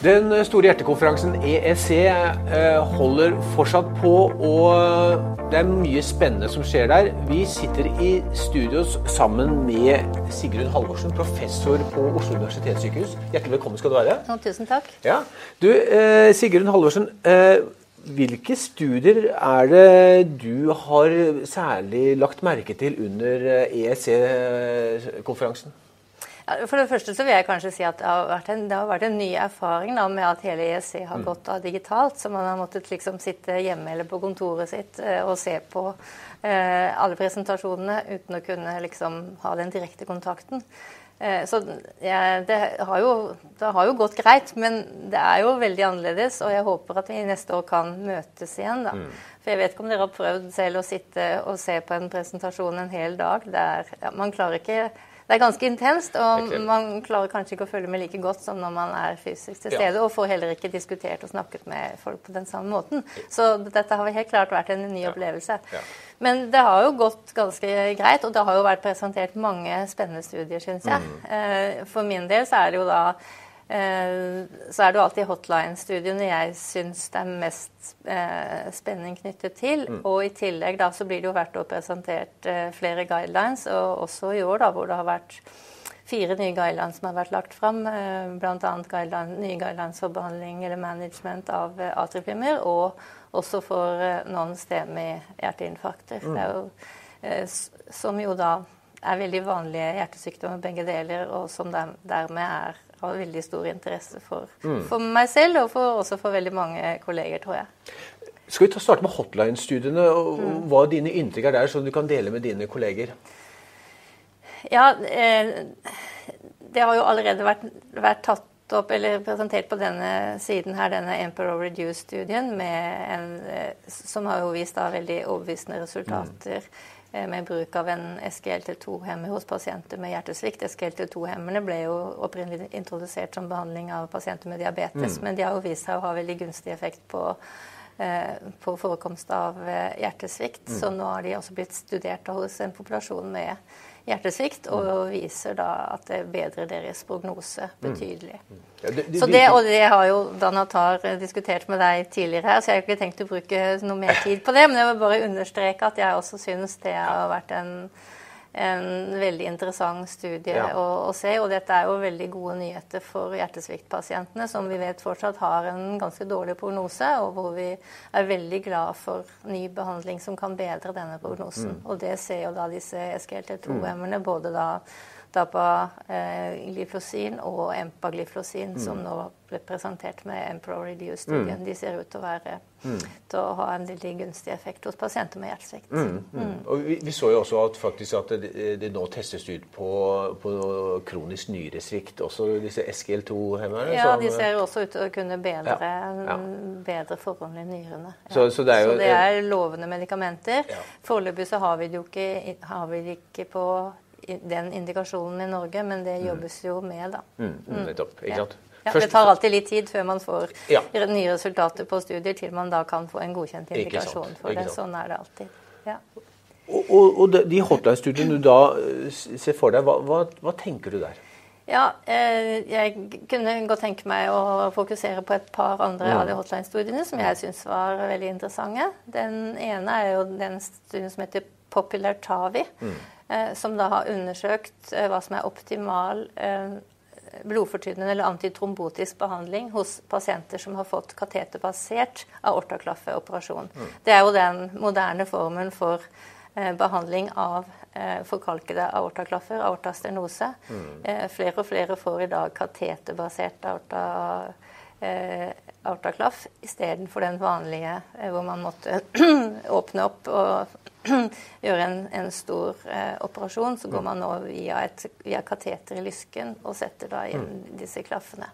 Den store hjertekonferansen EEC eh, holder fortsatt på, og det er mye spennende som skjer der. Vi sitter i studios sammen med Sigrun Halvorsen, professor på Oslo universitetssykehus. Hjertelig velkommen skal du være. Ja, tusen takk. Ja. Du, eh, Sigrun Halvorsen. Eh, hvilke studier er det du har særlig lagt merke til under EEC-konferansen? For det første så vil jeg kanskje si at det har vært en, har vært en ny erfaring da, med at hele EEC har mm. gått av digitalt. Så man har måttet liksom sitte hjemme eller på kontoret sitt eh, og se på eh, alle presentasjonene uten å kunne liksom ha den direkte kontakten. Eh, så ja, det, har jo, det, har jo, gått greit, men det er jo veldig annerledes. Og jeg håper at vi neste år kan møtes igjen. da. Mm. For jeg vet ikke om dere har prøvd selv å sitte og se på en presentasjon en hel dag. Der, ja, man klarer ikke det er ganske intenst, og man klarer kanskje ikke å følge med like godt som når man er fysisk til stede, ja. og får heller ikke diskutert og snakket med folk på den samme måten. Så dette har helt klart vært en ny opplevelse. Ja. Men det har jo gått ganske greit, og det har jo vært presentert mange spennende studier, syns jeg. Mm. Eh, for min del så er det jo da så er det jo alltid hotline-studiene jeg syns det er mest eh, spenning knyttet til. Mm. Og i tillegg da så blir det jo hvert år presentert eh, flere guidelines, og også i år da hvor det har vært fire nye guidelines som har vært lagt fram. Bl.a. Guideline, nye guidelines for behandling eller management av atrieflimmer, og også for non-stemi hjerteinfarkter. Mm. Jo, som jo da er veldig vanlige hjertesykdommer begge deler, og som dermed er har veldig stor interesse for, mm. for meg selv, og for, også for veldig mange kolleger, tror jeg. Skal vi ta starte med hotline-studiene, og mm. hva dine inntrykk er der, som du kan dele med dine kolleger? Ja, eh, det har jo allerede vært, vært, tatt opp eller presentert på denne siden her, denne Emperor Reduce-studien, eh, som har jo vist da veldig overbevisende resultater. Mm med bruk av en SGLT2-hemmer hos pasienter med hjertesvikt. SGLT2-hemmerne ble jo opprinnelig introdusert som behandling av pasienter med diabetes, mm. men de har jo vist seg å ha veldig gunstig effekt på, eh, på forekomst av eh, hjertesvikt. Mm. Så nå har de også blitt studert hos en populasjon med hjertesvikt, og viser da at det bedrer deres prognose mm. betydelig. Mm. Ja, det, det, så det, og det har jo Danatar diskutert med deg tidligere her, så jeg har ikke tenkt å bruke noe mer tid på det. Men jeg vil bare understreke at jeg også syns det har vært en en veldig interessant studie ja. å, å, se. Og dette er jo veldig gode nyheter for hjertesviktpasientene, som vi vet fortsatt har en ganske dårlig prognose, og hvor vi er veldig glad for ny behandling som kan bedre denne prognosen. Mm. Og det ser jo da disse SGLT2-hemmerne, mm. både da Dapagliflosin eh, og empagliflosin, mm. som nå ble presentert med Emperor Reduce-studien. Mm. De ser ut til å være mm. til å ha en veldig gunstig effekt hos pasienter med hjertesvikt. Mm. Mm. Og vi, vi, så jo også at, faktisk at det, det nå testes ut på, på kronisk nyresvikt, også disse SGL2-hemmerne? Ja, de ser også ut til å kunne bedre, ja. Ja. bedre forholdene i nyrene. Ja. Så, så, det jo, så det er lovende medikamenter. Foreløpig så har vi det jo ikke, har vi det ikke på den indikasjonen i Norge, men det mm. jobbes jo med, da. Mm, mm, nettopp, ikke sant? Ja, det tar alltid litt tid før man får ja. nye resultater på studier, til man da kan få en godkjent indikasjon for det. Sånn er det alltid. Ja. Og, og, og, de hotline-studiene du da eh, ser for deg, hva, hva, hva tenker du der? Ja, eh, jeg kunne godt tenke meg å fokusere på et par andre av de hotline-studiene som jeg syns var veldig interessante. Den ene er jo den studien som heter Popular Tavi. Mm. Eh, som da har undersøkt eh, hva som er optimal eh, blodfortynnende eller antitrombotisk behandling hos pasienter som har fått kateterbasert aortaklaffeoperasjon. Mm. Det er jo den moderne formen for behandling av forkalkede aortaklaffer, aortastenose. Mm. flere og flere får i dag kateterbasert aorta, aortaklaff istedenfor den vanlige hvor man måtte åpne opp og gjøre en, en stor eh, operasjon, så går man nå via, et, via kateter i lysken og setter da inn mm. disse klaffene.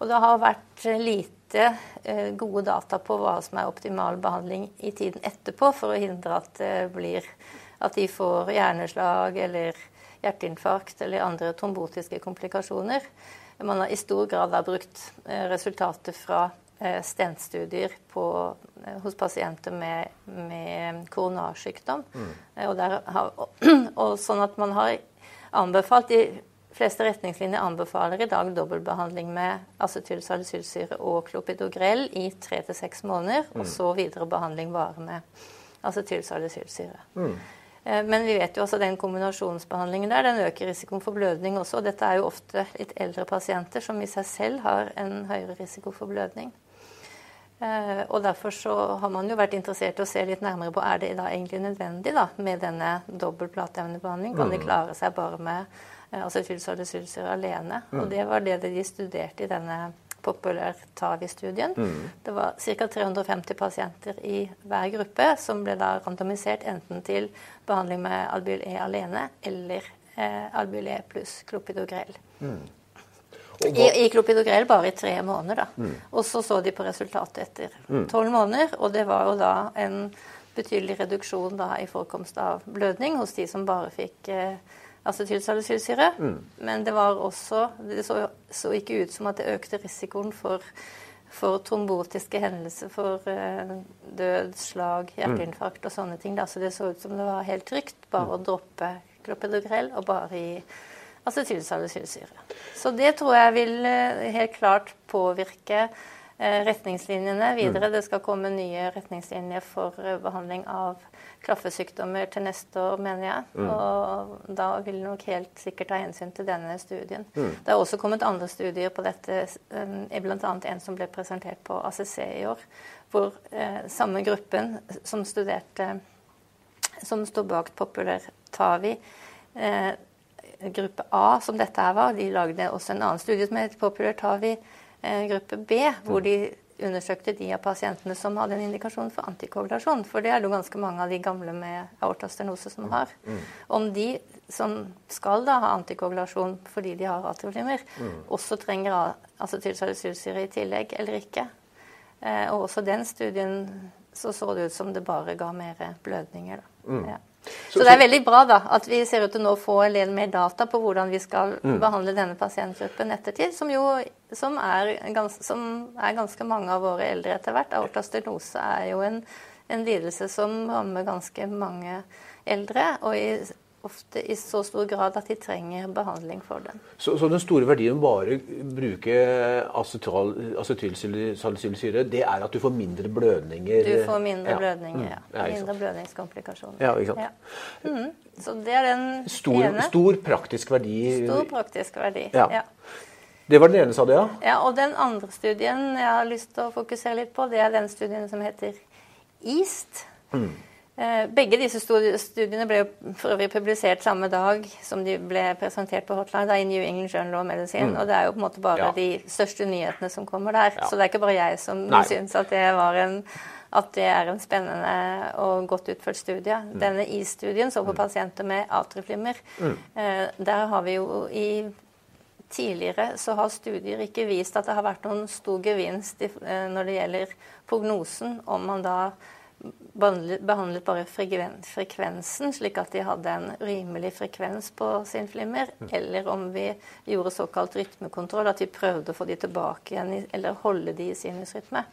Og det har vært lite eh, gode data på hva som er optimal behandling i tiden etterpå, for å hindre at, blir, at de får hjerneslag eller hjerteinfarkt eller andre trombotiske komplikasjoner. Man har i stor grad brukt resultatet fra Eh, stentstudier på, eh, hos pasienter med, med koronarsykdom. Mm. Eh, og, har, og, sånn at man har anbefalt De fleste retningslinjer anbefaler i dag dobbeltbehandling med acetylsalicylsyre og klopidogrel i tre til seks måneder, og så videre behandling bare med acetylsalicylsyre. Mm. Eh, men vi vet jo også den kombinasjonsbehandlingen der, den øker risikoen for blødning også. og Dette er jo ofte litt eldre pasienter som i seg selv har en høyere risiko for blødning. Eh, og Derfor så har man jo vært interessert i å se litt nærmere på er det da egentlig nødvendig da, med denne dobbel plateevnebehandling. Kan de mm. klare seg bare med eh, acetylsalicylsyre alene? Mm. Og det var det de studerte i denne Popular-TAVI-studien. Mm. Det var ca. 350 pasienter i hver gruppe som ble da randomisert enten til behandling med Albyl E alene eller eh, Albyl E pluss klopidogrel. Mm. I, I klopidogrel bare i tre måneder, da. Mm. Og så så de på resultatet etter mm. tolv måneder, og det var jo da en betydelig reduksjon da i forekomst av blødning hos de som bare fikk eh, acetylsalicylsyre. Mm. Men det var også Det så, så, ikke ut som at det økte risikoen for, for trombotiske hendelser, for uh, død, slag, hjerteinfarkt og sånne ting. Da. Så det så ut som det var helt trygt bare mm. å droppe klopidogrel og bare gi acetylsalicylsyre. Så det tror jeg vil uh, helt klart påvirke uh, retningslinjene videre. Mm. Det skal komme nye retningslinjer for behandling av klaffesykdommer til neste år, mener jeg. Mm. Og da vil det nok helt sikkert ta hensyn til denne studien. Mm. Det har også kommet andre studier på dette, um, bl.a. en som ble presentert på ACC i år, hvor eh, samme gruppen som studerte som står bak Populær-Tavi, eh, gruppe A, som dette her var, de lagde også en annen studie som het Popular Tavi eh, gruppe B, hvor mm. de undersøkte de av pasientene som hadde en indikasjon for antikoagulasjon. For det er det jo ganske mange av de gamle med aortastenose som har. Mm. Om de som skal da ha antikoagulasjon fordi de har atrioflimmer, mm. også trenger acetylsalicylsyre i tillegg eller ikke. Eh, og også den studien så så det ut som det bare ga mer blødninger. Da. Mm. Ja. Så, det er veldig bra da, at vi ser ut til nå å få en del mer data på hvordan vi skal mm. behandle denne pasientgruppen ettertid, som jo som er, gans, som er, ganske mange av våre eldre etter hvert. Aortastenose er jo en, en lidelse som rammer ganske mange eldre. og i ofte i så stor grad at de trenger behandling for den. Så, så den store verdien med bare bruke acetylsalicylsyre, det er at du får mindre blødninger? Du får mindre ja. blødninger, ja. Mm. ja mindre blødningskomplikasjoner. Ja, ikke sant. Ja. Mm. Så det er den stor, ene. Stor praktisk verdi. Stor praktisk verdi, ja. Det var den ene, sa du, ja? Ja, Og den andre studien jeg har lyst til å fokusere litt på, det er den studien som heter EAST. Mm. Eh, begge disse studiene ble for øvrig publisert samme dag som de ble presentert på Hotline, i New England Journal of Medicine. Mm. Og det er jo på en måte bare ja. de største nyhetene som kommer der. Ja. Så det er ikke bare jeg som syns at det, en, at det er en spennende og godt utført studie. Mm. Denne I-studien så på mm. pasienter med atrieflimmer. Mm. Eh, der har vi jo i Tidligere så har studier ikke vist at det har vært noen stor gevinst eh, når det gjelder prognosen, om man da behandlet bare frekvensen, slik at de hadde en rimelig frekvens på sin flimmer, mm. eller om vi gjorde såkalt rytmekontroll, at vi prøvde å få de tilbake igjen, eller holde de i sinusrytme.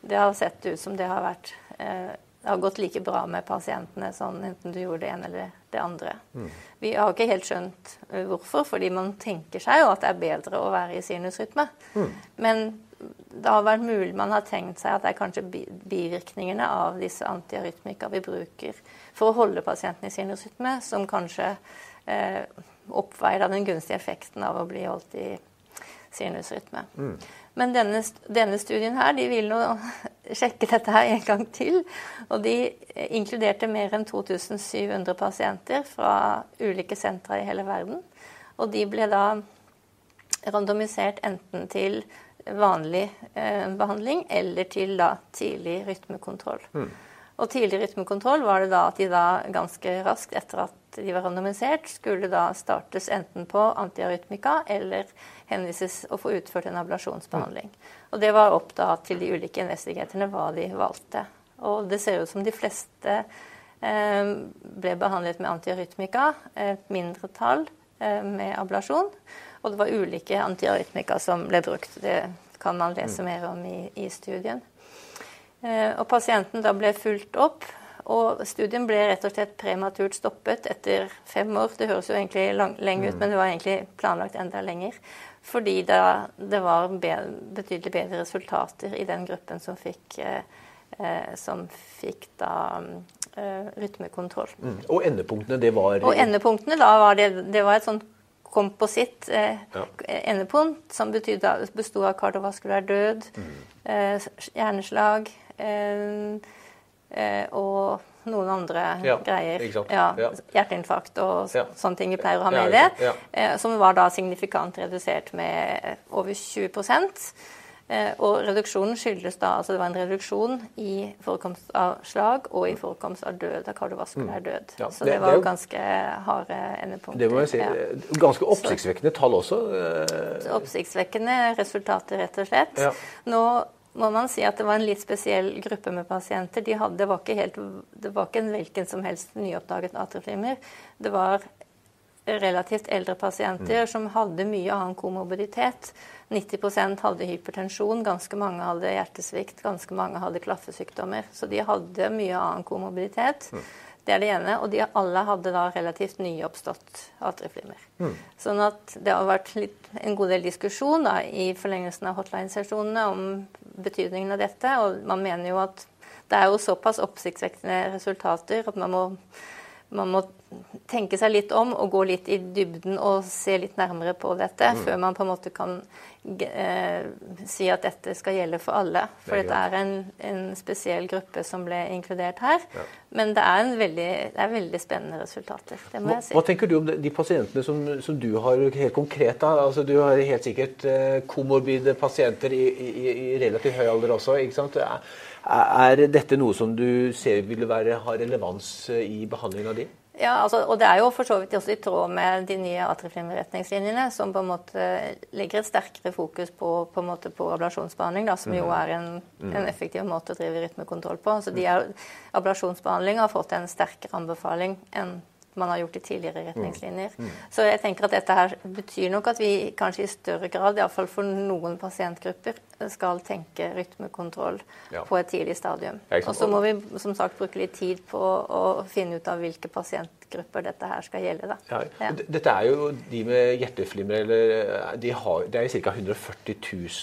Det har sett ut som det har vært eh, har gått like bra med pasientene sånn enten du gjorde det ene eller det andre. Mm. Vi har ikke helt skjønt eh, hvorfor, fordi man tenker seg jo at det er bedre å være i sinusrytme. Mm. Men det har vært mulig man har tenkt seg at det er kanskje bivirkningene av disse antiarytmika vi bruker for å holde pasienten i sinusrytme, som kanskje eh, oppveier den gunstige effekten av å bli holdt i sinusrytme. Mm. Men denne, denne, studien her, de vil nå sjekke dette her en gang til. Og de inkluderte mer enn 2700 pasienter fra ulike sentra i hele verden. Og de ble da randomisert enten til vanlig eh, behandling eller til da tidlig rytmekontroll. Mm. Og tidlig rytmekontroll var det da at de da ganske raskt etter at de var randomisert, skulle da startes enten på antiarytmika eller henvises og få utført en ablasjonsbehandling. Mm. Og det var opp da til de ulike investigatorene hva de valgte. Og det ser ut som de fleste eh, ble behandlet med antiarytmika, et mindretall med ablasjon. Og det var ulike antiarytmika som ble brukt. Det kan man lese mm. mer om i, i studien. Eh, og pasienten da ble fulgt opp, og studien ble rett og slett prematurt stoppet etter fem år. Det høres jo egentlig lang, lenge ut, mm. men det var egentlig planlagt enda lenger. Fordi det, det var bedre, betydelig bedre resultater i den gruppen som fikk, eh, eh som fikk da eh, rytmekontroll. Mm. Og endepunktene, det var Og endepunktene, da var det, det var et sånt kompositt eh, ja. endepunkt, som besto av kardiovaskulær død, mm. eh, hjerneslag eh, eh, og noen andre ja, greier. Ja, hjerteinfarkt og sånne ting vi pleier å ha med i det. Eh, som var da signifikant redusert med over 20 Eh, og reduksjonen skyldes da altså det var en reduksjon i forekomst av slag og i forekomst av død, av kardiovaskulær mm. død. Ja, så det, det var jo ganske harde endepunkter. Det må jeg si. Ja. Ganske oppsiktsvekkende tall også. Eh. Oppsiktsvekkende resultater, rett og slett. Ja. Nå må man si at det var en litt spesiell gruppe med pasienter. De hadde, det, var ikke helt, det var ikke en hvilken som helst nyoppdaget atrieflimmer. Det var relativt eldre pasienter mm. som hadde mye annen komorbiditet. 90% hadde hypertensjon, ganske mange hadde hjertesvikt, ganske mange hadde klaffesykdommer. Så de hadde mye annen komorbiditet. Mm. Det er det ene. Og de alle hadde da relativt nyoppstått atrieflimmer. Mm. Sånn at det har vært litt, en god del diskusjon da, i forlengelsen av hotline-sesjonene om betydningen av dette. Og man mener jo at det er jo såpass oppsiktsvekkende resultater at man må man må tenke seg litt om og gå litt i dybden og se litt nærmere på dette mm. før man på en måte kan eh, si at dette skal gjelde for alle. For det dette er en, en, spesiell gruppe som ble inkludert her. Ja. Men det er, veldig, det er, veldig, spennende resultater. det må hva, jeg si. Hva tenker du om de pasientene som, som du har helt konkret? da? Altså, du har helt sikkert eh, komorbide pasienter i, i, i, relativt høy alder også. ikke sant? Er, er dette noe som du ser vil være, ha relevans eh, i behandlingen av de? Ja, altså, og det er jo for så vidt også i tråd med de nye atriflimretningslinjene, som på en måte legger et sterkere fokus på, på, en måte på ablasjonsbehandling, da, som jo mm. er en, mm. en, effektiv måte å drive rytmekontroll på. Så de er, ablasjonsbehandling har fått en sterkere anbefaling enn man har gjort i tidligere retningslinjer. Mm. Mm. Så jeg tenker at dette her betyr nok at vi kanskje i større grad, iallfall for noen pasientgrupper, skal tenke rytmekontroll ja. på et tidlig stadium. Og så må vi som sagt bruke litt tid på å finne ut av hvilke pasientgrupper dette her skal gjelde. Ja. Ja. Dette er jo de med hjerteflimmer eller de har, Det er ca. 140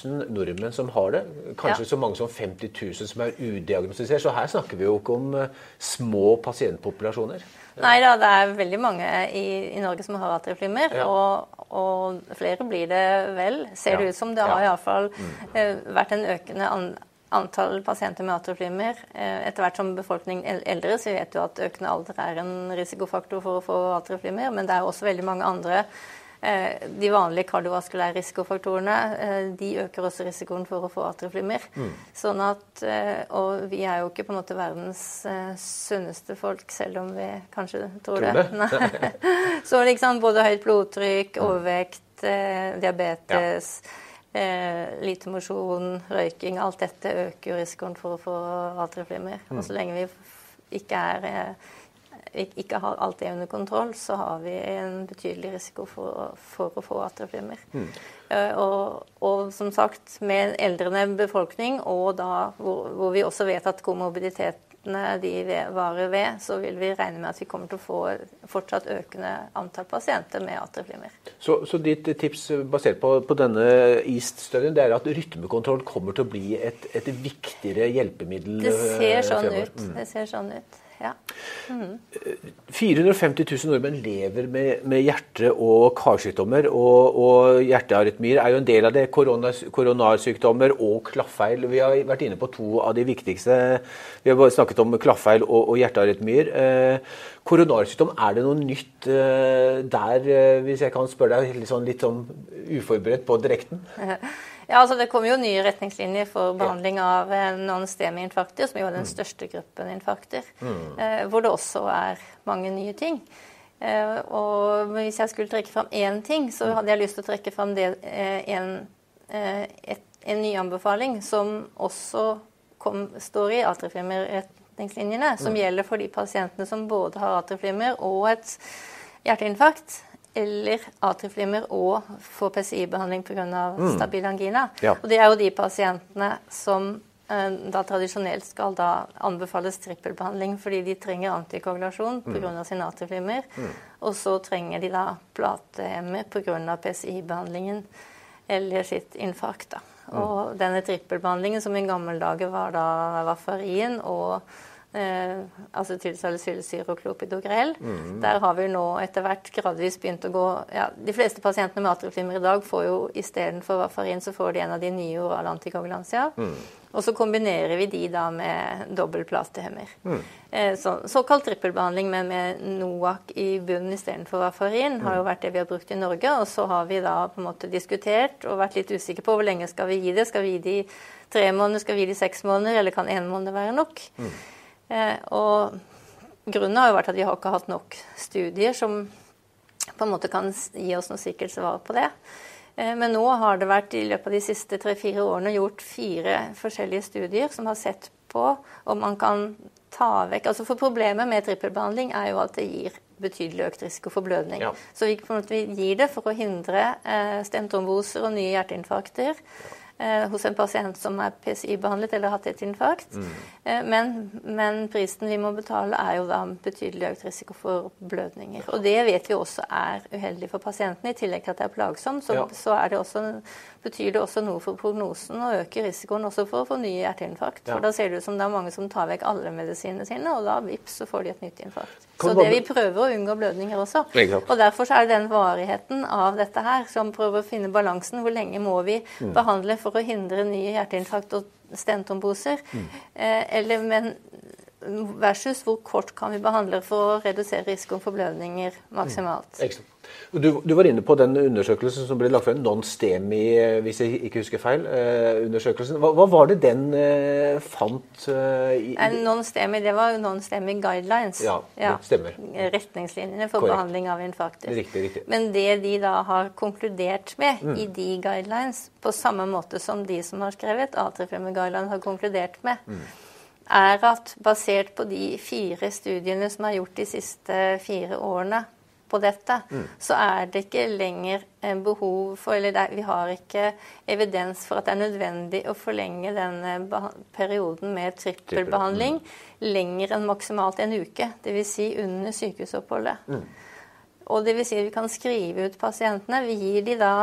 000 nordmenn som har det. Kanskje så mange som 50 000 som er udiagnostisert. Så her snakker vi jo ikke om uh, små pasientpopulasjoner. Nei da, det er veldig mange i, i Norge som har atrieflimmer. Ja. Og, og, flere blir det vel, ser det ut som. Det har ja. iallfall mm. uh, vært en økende an, antall pasienter med atrieflimmer. Uh, etter hvert som befolkningen eldre, så vet du at økende alder er en risikofaktor for å få atrieflimmer. Men det er også veldig mange andre Eh, de vanlige kardiovaskulære risikofaktorene eh, de øker også risikoen for å få atrieflimmer. Mm. Sånn at, eh, og vi er jo ikke på en måte verdens sunneste folk, selv om vi kanskje tror, tror det. det? Så liksom både høyt blodtrykk, overvekt, diabetes ja. Lite mosjon, røyking, alt dette øker risikoen for å få atrieflimmer. Mm. Og så lenge vi ikke er ikke har alt det under kontroll, så har vi en betydelig risiko for, for å få atrieflimmer. Mm. Eh, og, og, som sagt, med en eldrende befolkning, og da hvor, hvor vi også vet at komorbiditeten de varer ved, så vil vi regne med at vi kommer til å få fortsatt økende antall pasienter med atrieflimmer. Så, så, ditt tips basert på, på denne EAST-studien det er at rytmekontroll kommer til å bli et, et viktigere hjelpemiddel? Det ser sånn ut. Mm. Det ser sånn ut. Ja. Mm. 450 000 nordmenn lever med, med hjerte- og karsykdommer. Og, og, hjertearytmier er jo en del av det. Koronas, koronarsykdommer og klaffeil. Vi har vært inne på to av de viktigste. Vi har bare snakket om klaffeil og, og hjertearytmier. Eh, koronarsykdom, er det noe nytt eh, der, eh, hvis jeg kan spørre deg litt sånn, litt sånn uforberedt på direkten? Ja, altså Det kommer jo nye retningslinjer for behandling av eh, non-STEMI-infarkter, som er den mm. største gruppen infarkter, mm. eh, hvor det også er mange nye ting. Eh, og Hvis jeg skulle trekke fram én ting, så mm. hadde jeg lyst til å trekke fram det, en, et, en ny anbefaling som også kom, står i atrieflimmer-retningslinjene, som mm. gjelder for de pasientene som både har atrieflimmer og et hjerteinfarkt eller atrieflimmer og få PCI-behandling pga. Mm. stabil angina. Ja. Og det er jo de pasientene som da tradisjonelt skal da anbefales trippelbehandling fordi de trenger antikoagulasjon pga. Mm. sin atrieflimmer. Mm. Og så trenger de da platehemmer pga. PCI-behandlingen eller sitt infarkt. da. Mm. Og denne trippelbehandlingen som i gamle dager var da varfarin og eh, altså tilsalicylsyre og klopidogrel. Mm. Der har vi nå etter hvert gradvis begynt å gå ja, De fleste pasientene med atrieflimmer i dag får jo istedenfor Vafarin så får de en av de nye orale antikoagulantia. Mm. Og så kombinerer vi de da med dobbeltplatehemmer. Mm. Eh, så, såkalt trippelbehandling, men med NOAC i bunnen istedenfor Vafarin, har jo mm. vært det vi har brukt i Norge. Og så har vi da på en måte diskutert og vært litt usikre på hvor lenge skal vi gi det. Skal vi gi det i tre måneder, skal vi gi det i seks måneder, eller kan én måned være nok? Mm. Eh, og grunnen har jo vært at vi har ikke hatt nok studier som på en måte kan gi oss noe sikkert svar på det. Eh, men nå har det vært i løpet av de siste tre-fire årene gjort fire forskjellige studier som har sett på om man kan ta vekk altså For problemet med trippelbehandling er jo at det gir betydelig økt risiko for blødning. Ja. Så vi, måte, gir det for å hindre eh, stentromboser og nye hjerteinfarkter. Ja hos en pasient som er PCI-behandlet eller har hatt et infarkt. Mm. Eh, men, men, prisen vi må betale, er jo da betydelig økt risiko for blødninger. Og det vet vi også er uheldig for pasientene. I tillegg til at det er plagsomt, så, ja. så det også, betyr det også noe for prognosen og øker risikoen også for å få nye hjerteinfarkt. Ja. For da ser det ut som det er mange som tar vekk alle medisinene sine, og da vips, så får de et nytt infarkt. Så det vi prøver å unngå blødninger også. Og derfor er det den varigheten av dette her som prøver å finne balansen. Hvor lenge må vi mm. behandle for å hindre nye hjerteinfarkt og stentomboser? Mm. Eh, eller, men versus hvor kort kan vi behandle for å redusere risikoen for blødninger maksimalt. Mm. Du, du, var inne på den undersøkelsen som ble lagt frem, non-STEMI, hvis jeg ikke husker feil. Eh, undersøkelsen. Hva, hva, var det den eh, fant? Eh, non-STEMI, det var non-STEMI guidelines. Ja, det stemmer. Retningslinjene for Correct. behandling av infarkter. Riktig, riktig. Men det de da har konkludert med mm. i de guidelines, på samme måte som de som har skrevet A350 guidelines har konkludert med, mm. er at basert på de fire studiene som er gjort de siste fire årene, på dette, mm. så er det ikke lenger en behov for Eller det, vi har ikke evidens for at det er nødvendig å forlenge denne perioden med trippelbehandling mm. lenger enn maksimalt en uke. Dvs. Si under sykehusoppholdet. Mm. Og det vil si at vi kan skrive ut pasientene. Vi gir de da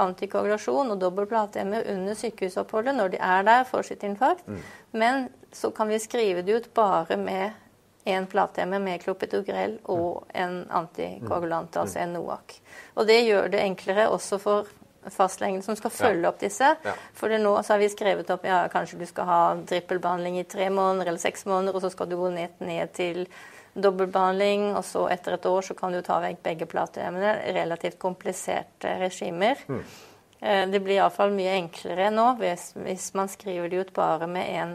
antikoagulasjon og dobbel platemmer under sykehusoppholdet når de er der for sitt infarkt. Mm. Men så kan vi skrive det ut bare med en platehemmer med klopidogrel og en antikoagulant, altså en NOAC. Og det gjør det enklere også for fastlegen som skal følge opp disse. Ja. For nå har vi skrevet opp ja, kanskje du skal ha trippelbehandling i tre måneder eller seks måneder, og så skal du gå ned, ned til dobbeltbehandling, og så etter et år så kan du ta vekk begge platehemmene. Relativt kompliserte regimer. Mm. Eh, det blir iallfall mye enklere nå hvis, hvis man skriver det ut bare med én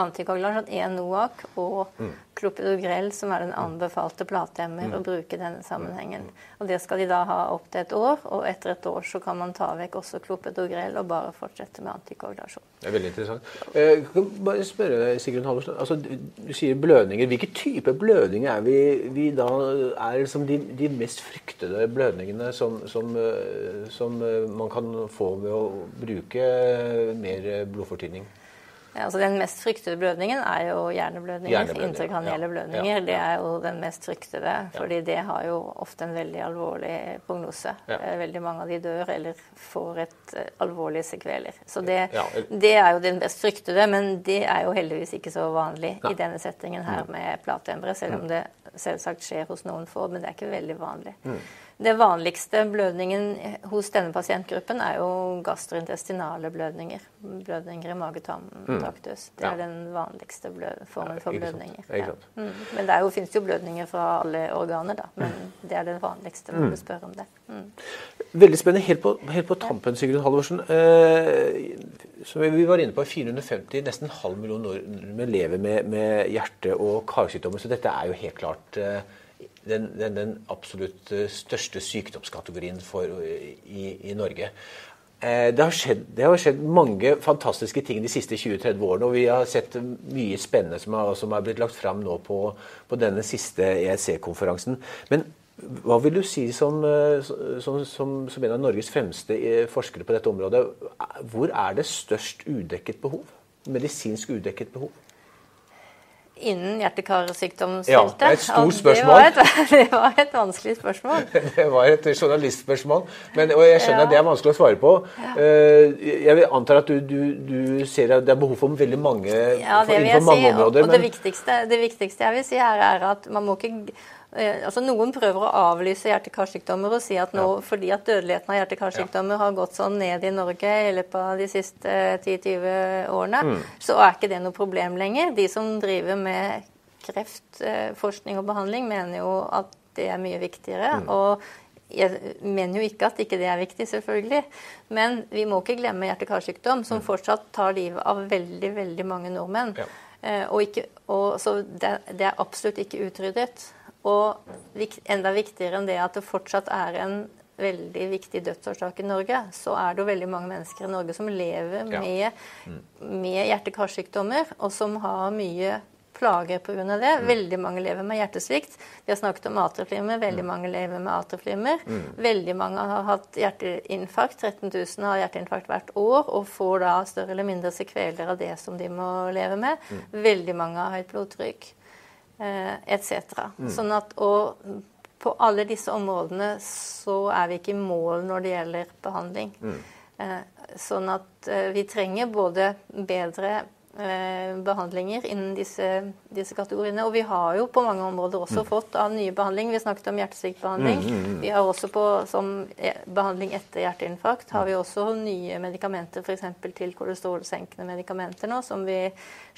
antikoagulant, Enoac NOAC og mm. clopidogrel, som er den anbefalte platehemmer mm. å bruke i denne sammenhengen. Mm. Og Det skal de da ha opp til et år, og etter et år så kan man ta vekk også clopidogrel og bare fortsette med antikoagulasjon. Det er veldig interessant. Eh, jeg kan bare spørre Sigrun Halvorsen, altså, Du sier blødninger. Hvilke typer blødninger er vi, vi da er liksom de, de, mest fryktede blødningene som, som, eh, som eh, man kan få ved å bruke mer blodfortynning? Altså Den mest fryktede blødningen er jo hjerneblødninger. hjerneblødninger intrakranielle blødninger. Ja, ja, det er jo den mest fryktede. fordi det har jo ofte en veldig alvorlig prognose. Eh, veldig mange av de dør eller får et alvorlig alvorlige sekveler. Så det, det, er jo den mest fryktede, men det er jo heldigvis ikke så vanlig i denne settingen her mm. med platembre, selv om mm. det selvsagt skjer hos noen få, men det er ikke veldig vanlig. Mm. Det vanligste blødningen hos denne pasientgruppen er jo gastrointestinale blødninger. Blødninger i mage-tarm-traktus. Det er ja. den vanligste formen for blødninger. Ja. Mm. Men det jo, finnes jo blødninger fra alle organer, da. Men mm. det er det vanligste når du spør om det. Mm. Veldig spennende. Helt på, helt på tampen, Sigrun Halvorsen. Eh, som vi var inne på, 450, nesten en halv million nordmenn lever med, med hjerte- og karsykdommer. Så dette er jo helt klart eh, den, den, den, absolutt eh, største sykdomskategorien for, eh, i, i, Norge. Eh, det har, skjedd, det har, skjedd, mange fantastiske ting de siste 20-30 årene. Og vi har sett mye spennende som har, som har blitt lagt fram nå på, på denne siste EEC-konferansen. Men hva vil du si som, som, som, som, en av Norges fremste forskere på dette området? Hvor er det størst udekket behov? medisinsk udekket behov? Innen hjerte-karsykdomsfeltet? Ja, et stort spørsmål. Det var et, det var et, vanskelig spørsmål. Det var et journalistspørsmål, men, og jeg skjønner ja. at det er vanskelig å svare på. Eh, jeg antar at du, du, du ser at det er behov for veldig mange ja, det vil jeg si. områder. Og, og det, viktigste, det viktigste jeg vil si her, er at man må ikke altså Noen prøver å avlyse hjerte-karsykdommer og si at nå, ja. fordi at dødeligheten av hjerte-karsykdommer ja. har gått sånn ned i Norge i løpet av de siste 10-20 årene, mm. så er ikke det noe problem lenger. De som driver med kreftforskning og behandling, mener jo at det er mye viktigere. Mm. og jeg mener jo ikke at ikke det er viktig, selvfølgelig. Men vi må ikke glemme hjerte-karsykdom, som mm. fortsatt tar livet av veldig veldig mange nordmenn. Ja. Eh, og, ikke, og så det, det, er absolutt ikke utryddet. Og enda viktigere enn det at det fortsatt er en veldig viktig dødsårsak i Norge, så er det jo veldig mange mennesker i Norge som lever med, ja. mm. med hjerte-karsykdommer, og som har mye plager pga. det. Mm. Veldig mange lever med hjertesvikt. Vi har snakket om atrieflimmer. Veldig mm. mange lever med atrieflimmer. Mm. Veldig mange har hatt hjerteinfarkt. 13 000 har hjerteinfarkt hvert år og får da større eller mindre sekveler av det som de må leve med. Mm. Veldig mange har høyt blodtrykk etc. Mm. Sånn at, og på alle disse områdene så er vi ikke i mål når det gjelder behandling. Mm. Eh, sånn at eh, vi trenger både bedre Eh, behandlinger innen disse, disse, kategoriene. Og vi har jo på mange områder også mm. fått av nye behandling. Vi snakket om hjertesviktbehandling. Mm, mm, mm. Vi har også på som behandling etter hjerteinfarkt har vi også nye medikamenter, f.eks. til kolesterolsenkende medikamenter nå, som vi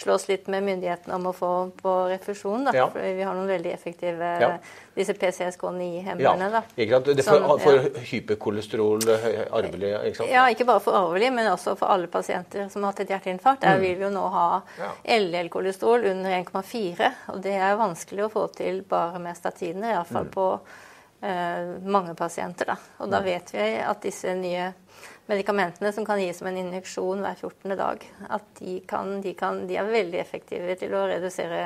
slåss litt med myndighetene om å få på refusjon. Da. Ja. For vi har noen veldig effektive ja disse PCSK9-hemmerne. Ja, ikke sant? Det for, for hyperkolesterol arvelig? ikke sant? Ja, ikke bare for arvelig, men også for alle pasienter som har hatt et hjerteinfarkt. Der mm. vil vi jo nå ha ja. LDL-kolesterol under 1,4. Og det er vanskelig å få til bare med statiner, iallfall mm. på uh, mange pasienter. Da. Og da mm. vet vi at disse nye medikamentene som kan gis som en injeksjon hver 14. dag, at de, kan, de, kan, de er veldig effektive til å redusere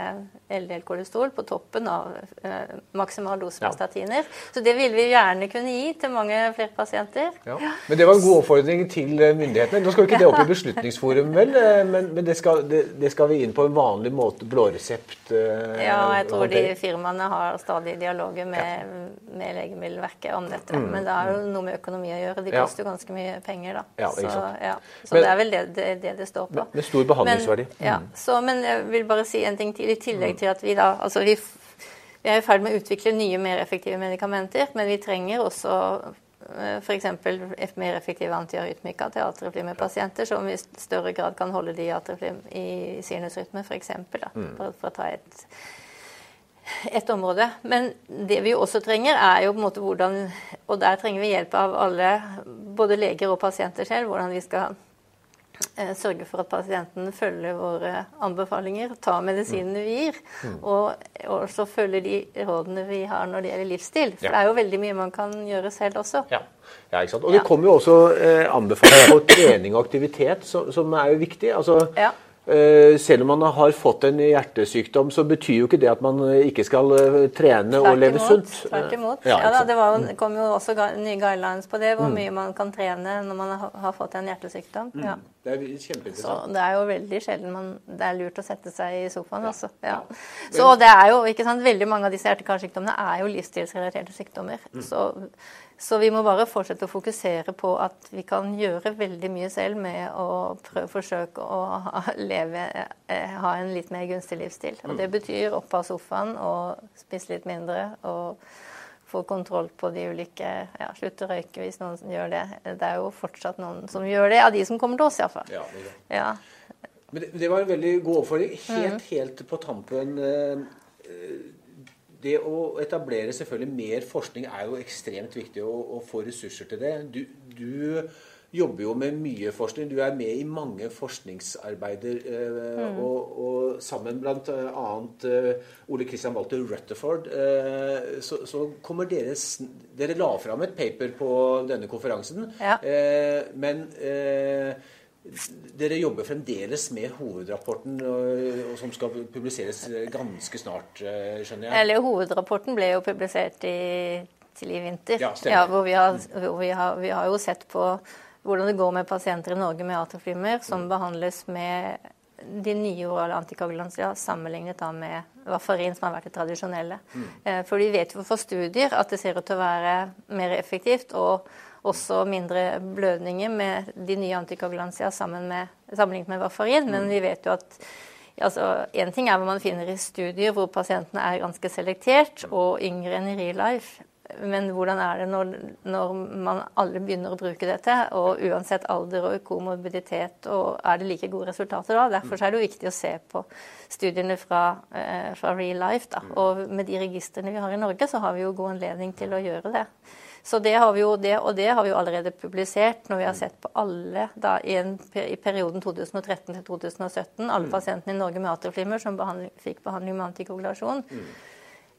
LDL-kolesterol på toppen av eh, maksimal dose med statiner. Så det vil vi gjerne kunne gi til mange flere pasienter. Ja. Men det var en god oppfordring til eh, myndighetene. Nå skal jo ikke det opp i Beslutningsforum, vel? Eh, men, men det, skal, det, det, skal, vi inn på en vanlig måte, blå resept? Eh, ja, jeg tror de firmaene har stadig dialoger med, ja. med Legemiddelverket om dette. Mm. Men det har jo noe med økonomi å gjøre. De koster jo ganske mye penger penger. Da. Ja, så, ja. så men, det er vel det, det det, det, står på. Med, stor behandlingsverdi. Men, ja, mm. så, men jeg vil bare si en ting til, i tillegg til at vi da altså vi, vi er i ferd med å utvikle nye, mer effektive medikamenter, men vi trenger også eh, f.eks. mer effektive antiarytmika til atrieflimepasienter, som i større grad kan holde de i atrieflim i sinusrytme, f.eks. Mm. For, for å ta et et område. Men det vi også trenger, er jo på en måte hvordan Og der trenger vi hjelp av alle, både leger og pasienter selv, hvordan vi skal eh, sørge for at pasienten følger våre anbefalinger, tar medisinene vi gir, mm. og også følger de rådene vi har når det gjelder livsstil. For ja. det er jo veldig mye man kan gjøre selv også. Ja. Ja, ikke sant? Og det kommer jo også eh, anbefalinger på trening og aktivitet, som, som er jo viktig. Altså, ja. Eh, selv om man har fått en hjertesykdom, så betyr jo ikke det at man eh, ikke skal eh, trene tvert og leve imot, sunt. Tvert imot. Ja, ja da, det jo, kom jo også nye guidelines på det, hvor mm. mye man kan trene når man har fått en hjertesykdom. Mm. Ja. Det er kjempeinteressant. Så det er jo veldig sjelden man, det er lurt å sette seg i sofaen. Ja. Også. Ja. Så det er jo, ikke sant, Veldig mange av disse hjerte-karsykdommene er jo livsstilsrelaterte sykdommer. Mm. Så så vi må bare fortsette å fokusere på at vi kan gjøre veldig mye selv med å prøve, forsøke å leve, eh, ha en litt mer gunstig livsstil. Og det mm. betyr opp av sofaen og spise litt mindre og få kontroll på de ulike ja, Slutte å røyke hvis noen gjør det. Det er jo fortsatt noen som gjør det, av de som kommer til oss iallfall. Ja, det. ja. Men det, det, var en veldig god oppfordring. Helt, mm. helt på tampen. Eh, det å etablere selvfølgelig mer forskning er jo ekstremt viktig, å, få ressurser til det. Du, du, jobber jo med mye forskning. Du er med i mange forskningsarbeider. Eh, mm. og, og, sammen blant annet eh, Ole Christian Walter Rutherford, eh, så, så, kommer deres Dere la fram et paper på denne konferansen, ja. eh, men eh, dere jobber fremdeles med hovedrapporten, som skal publiseres ganske snart, eh, skjønner jeg? Eller Hovedrapporten ble jo publisert i, til i vinter. Ja, ja hvor, vi har, hvor vi, har, vi har, jo sett på hvordan det går med pasienter i Norge med atroflimmer som behandles med de nye orale antikoagulantia sammenlignet da med Vafarin, som har vært det tradisjonelle. Mm. Eh, for vi vet jo fra studier at det ser ut til å være mer effektivt og også mindre blødninger med de nye antikoagulantia sammenlignet med varfarin. Men mm. vi vet jo at altså, En ting er hva man finner i studier hvor pasientene er ganske selektert og yngre enn i real life. Men hvordan er det når, når, man alle begynner å bruke dette, og uansett alder og komorbiditet, og er det like gode resultater da? Derfor er det jo viktig å se på studiene fra, eh, fra real life. Da. Og med de registrene vi har i Norge, så har vi jo god anledning til å gjøre det. Så det har vi jo, det, og det har vi jo allerede publisert når vi har sett på alle da, i, en, i perioden 2013 til 2017, alle mm. pasientene i Norge med atrieflimmer som behandling, fikk behandling med antikoagulasjon. Mm.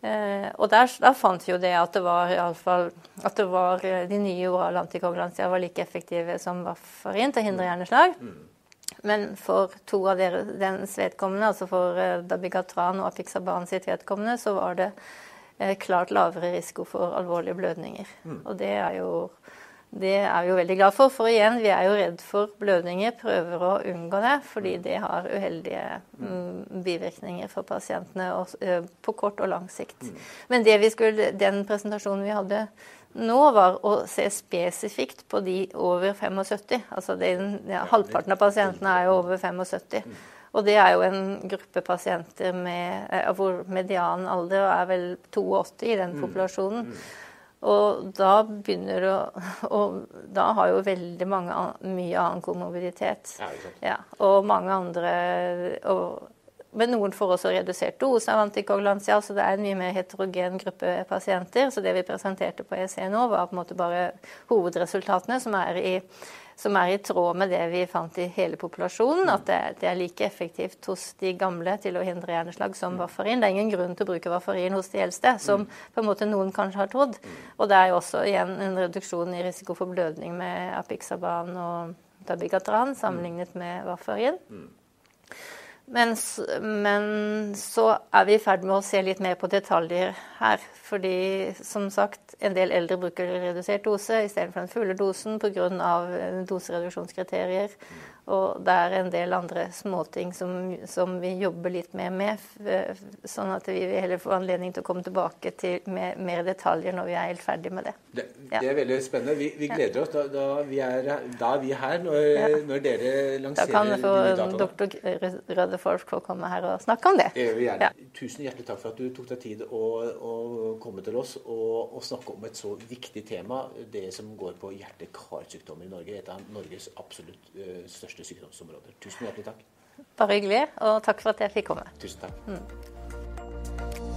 Eh, og der, der, fant vi jo det at det var, fall, at det var eh, de nye orale antikoagulansia var like effektive som Vaffarin til å hindre mm. hjerneslag. Mm. Men for to av deres vedkommende, altså for eh, dabigatran og apixaban sitt vedkommende, så var det klart lavere risiko for alvorlige blødninger. Mm. Og det er, jo, det er vi jo veldig glad for. For igjen, vi er jo redd for blødninger, prøver å unngå det, fordi mm. det har uheldige mm, bivirkninger for pasientene og, uh, på kort og lang sikt. Mm. Men det vi skulle, den presentasjonen vi hadde nå, var å se spesifikt på de over 75. Altså den, ja, halvparten av pasientene er jo over 75. Og det er jo en gruppe pasienter med, eh, hvor median alder er vel 82 i den mm. populasjonen. Mm. Og da begynner å Og da har jo veldig mange mye annen komorbiditet. Ja, og mange andre og, Men noen får også redusert dose av antikoagulantia, så det er en mye mer heterogen gruppe pasienter. Så det vi presenterte på EC nå, var på en måte bare hovedresultatene, som er i som er i tråd med det vi fant i hele populasjonen. At det, det, er like effektivt hos de gamle til å hindre hjerneslag som varfarin. Det er ingen grunn til å bruke varfarin hos de eldste, som på en måte noen kanskje har trodd. Og det er jo også igjen en reduksjon i risiko for blødning med apixaban og dabigatran sammenlignet med varfarin. Men, men, så er vi i ferd med å se litt mer på detaljer her. Fordi som sagt, en del eldre bruker redusert dose istedenfor den fulle dosen pga. dosereduksjonskriterier. Og det er en del andre småting som, som vi jobber litt mer med. Sånn at vi vil heller få anledning til å komme tilbake til med mer detaljer når vi er helt ferdig med det. Det, det er veldig spennende. Vi, vi gleder oss. Da, da, vi er, da, er, vi her når, ja. når dere lanserer Da kan få doktor Rødefors få komme her og snakke om det. Ja. Tusen hjertelig takk for at du tok deg tid å, å komme til oss og, og snakke om et så viktig tema, det som går på hjerte-karsykdommer i Norge. Et av Norges absolutt uh, største sykdomsområder. Tusen hjertelig takk. Bare hyggelig, og takk for at jeg fikk komme. Tusen takk. Mm.